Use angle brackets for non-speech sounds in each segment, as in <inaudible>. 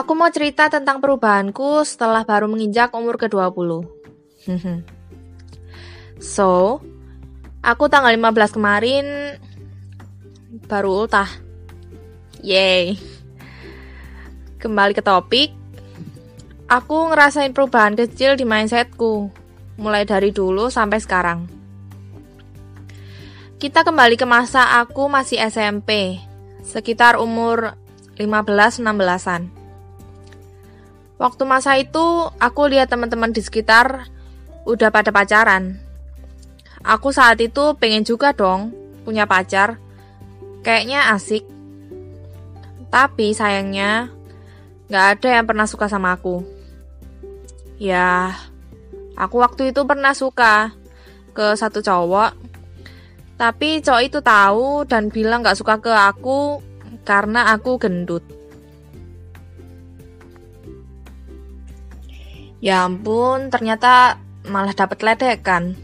Aku mau cerita tentang perubahanku setelah baru menginjak umur ke-20. <laughs> so, aku tanggal 15 kemarin baru ultah. Yay. Kembali ke topik. Aku ngerasain perubahan kecil di mindsetku. Mulai dari dulu sampai sekarang. Kita kembali ke masa aku masih SMP. Sekitar umur 15-16an. Waktu masa itu, aku lihat teman-teman di sekitar udah pada pacaran. Aku saat itu pengen juga dong punya pacar. Kayaknya asik. Tapi sayangnya, gak ada yang pernah suka sama aku. Ya, aku waktu itu pernah suka ke satu cowok. Tapi cowok itu tahu dan bilang gak suka ke aku karena aku gendut. Ya ampun, ternyata malah dapet ledekan.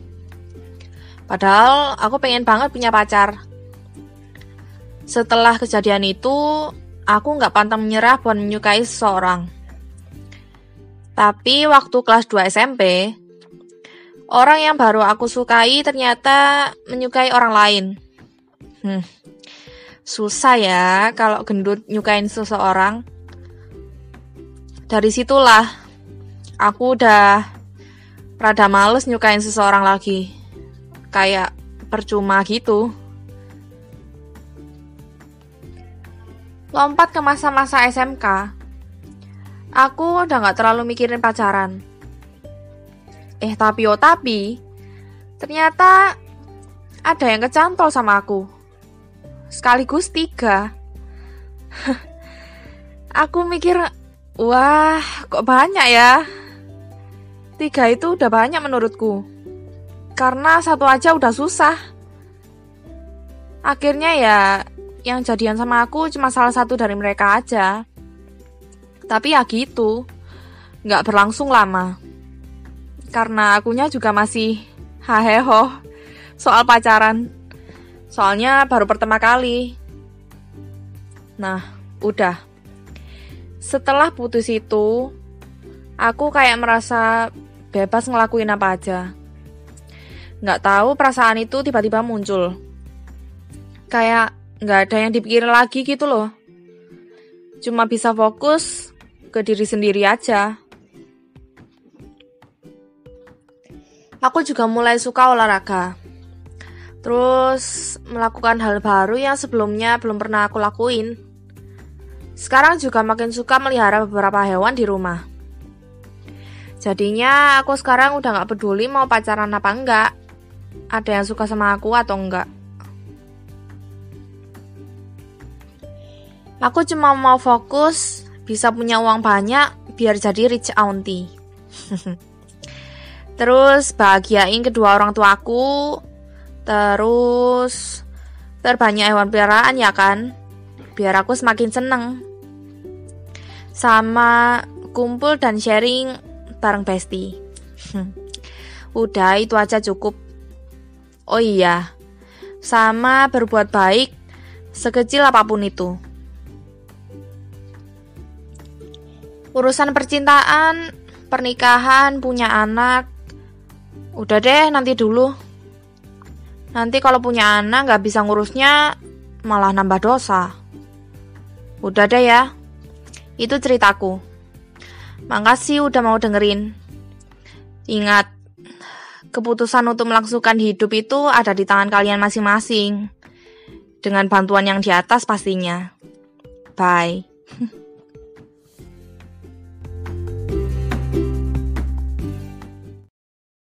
Padahal aku pengen banget punya pacar. Setelah kejadian itu, aku nggak pantang menyerah buat menyukai seseorang. Tapi waktu kelas 2 SMP, orang yang baru aku sukai ternyata menyukai orang lain. Hmm, susah ya kalau gendut nyukain seseorang. Dari situlah aku udah rada males nyukain seseorang lagi. Kayak percuma gitu. Lompat ke masa-masa SMK, aku udah gak terlalu mikirin pacaran. Eh tapi oh tapi, ternyata ada yang kecantol sama aku. Sekaligus tiga. <laughs> aku mikir, wah kok banyak ya. Tiga itu udah banyak menurutku. Karena satu aja udah susah. Akhirnya ya, yang jadian sama aku cuma salah satu dari mereka aja. Tapi ya gitu, nggak berlangsung lama. Karena akunya juga masih haheho soal pacaran. Soalnya baru pertama kali. Nah, udah. Setelah putus itu, aku kayak merasa bebas ngelakuin apa aja. Nggak tahu perasaan itu tiba-tiba muncul. Kayak nggak ada yang dipikirin lagi gitu loh. Cuma bisa fokus ke diri sendiri aja. Aku juga mulai suka olahraga. Terus melakukan hal baru yang sebelumnya belum pernah aku lakuin. Sekarang juga makin suka melihara beberapa hewan di rumah. Jadinya aku sekarang udah gak peduli mau pacaran apa enggak. Ada yang suka sama aku atau enggak. Aku cuma mau fokus bisa punya uang banyak biar jadi rich auntie. <laughs> terus bahagiain kedua orang tuaku. Terus terbanyak hewan peliharaan ya kan? Biar aku semakin seneng. Sama kumpul dan sharing bareng Besti. Udah itu aja cukup. Oh iya, sama berbuat baik sekecil apa pun itu. Urusan percintaan, pernikahan, punya anak, udah deh nanti dulu. Nanti kalau punya anak nggak bisa ngurusnya, malah nambah dosa. Udah deh ya, itu ceritaku. Makasih udah mau dengerin. Ingat, keputusan untuk melangsungkan hidup itu ada di tangan kalian masing-masing. Dengan bantuan yang di atas pastinya. Bye. <laughs>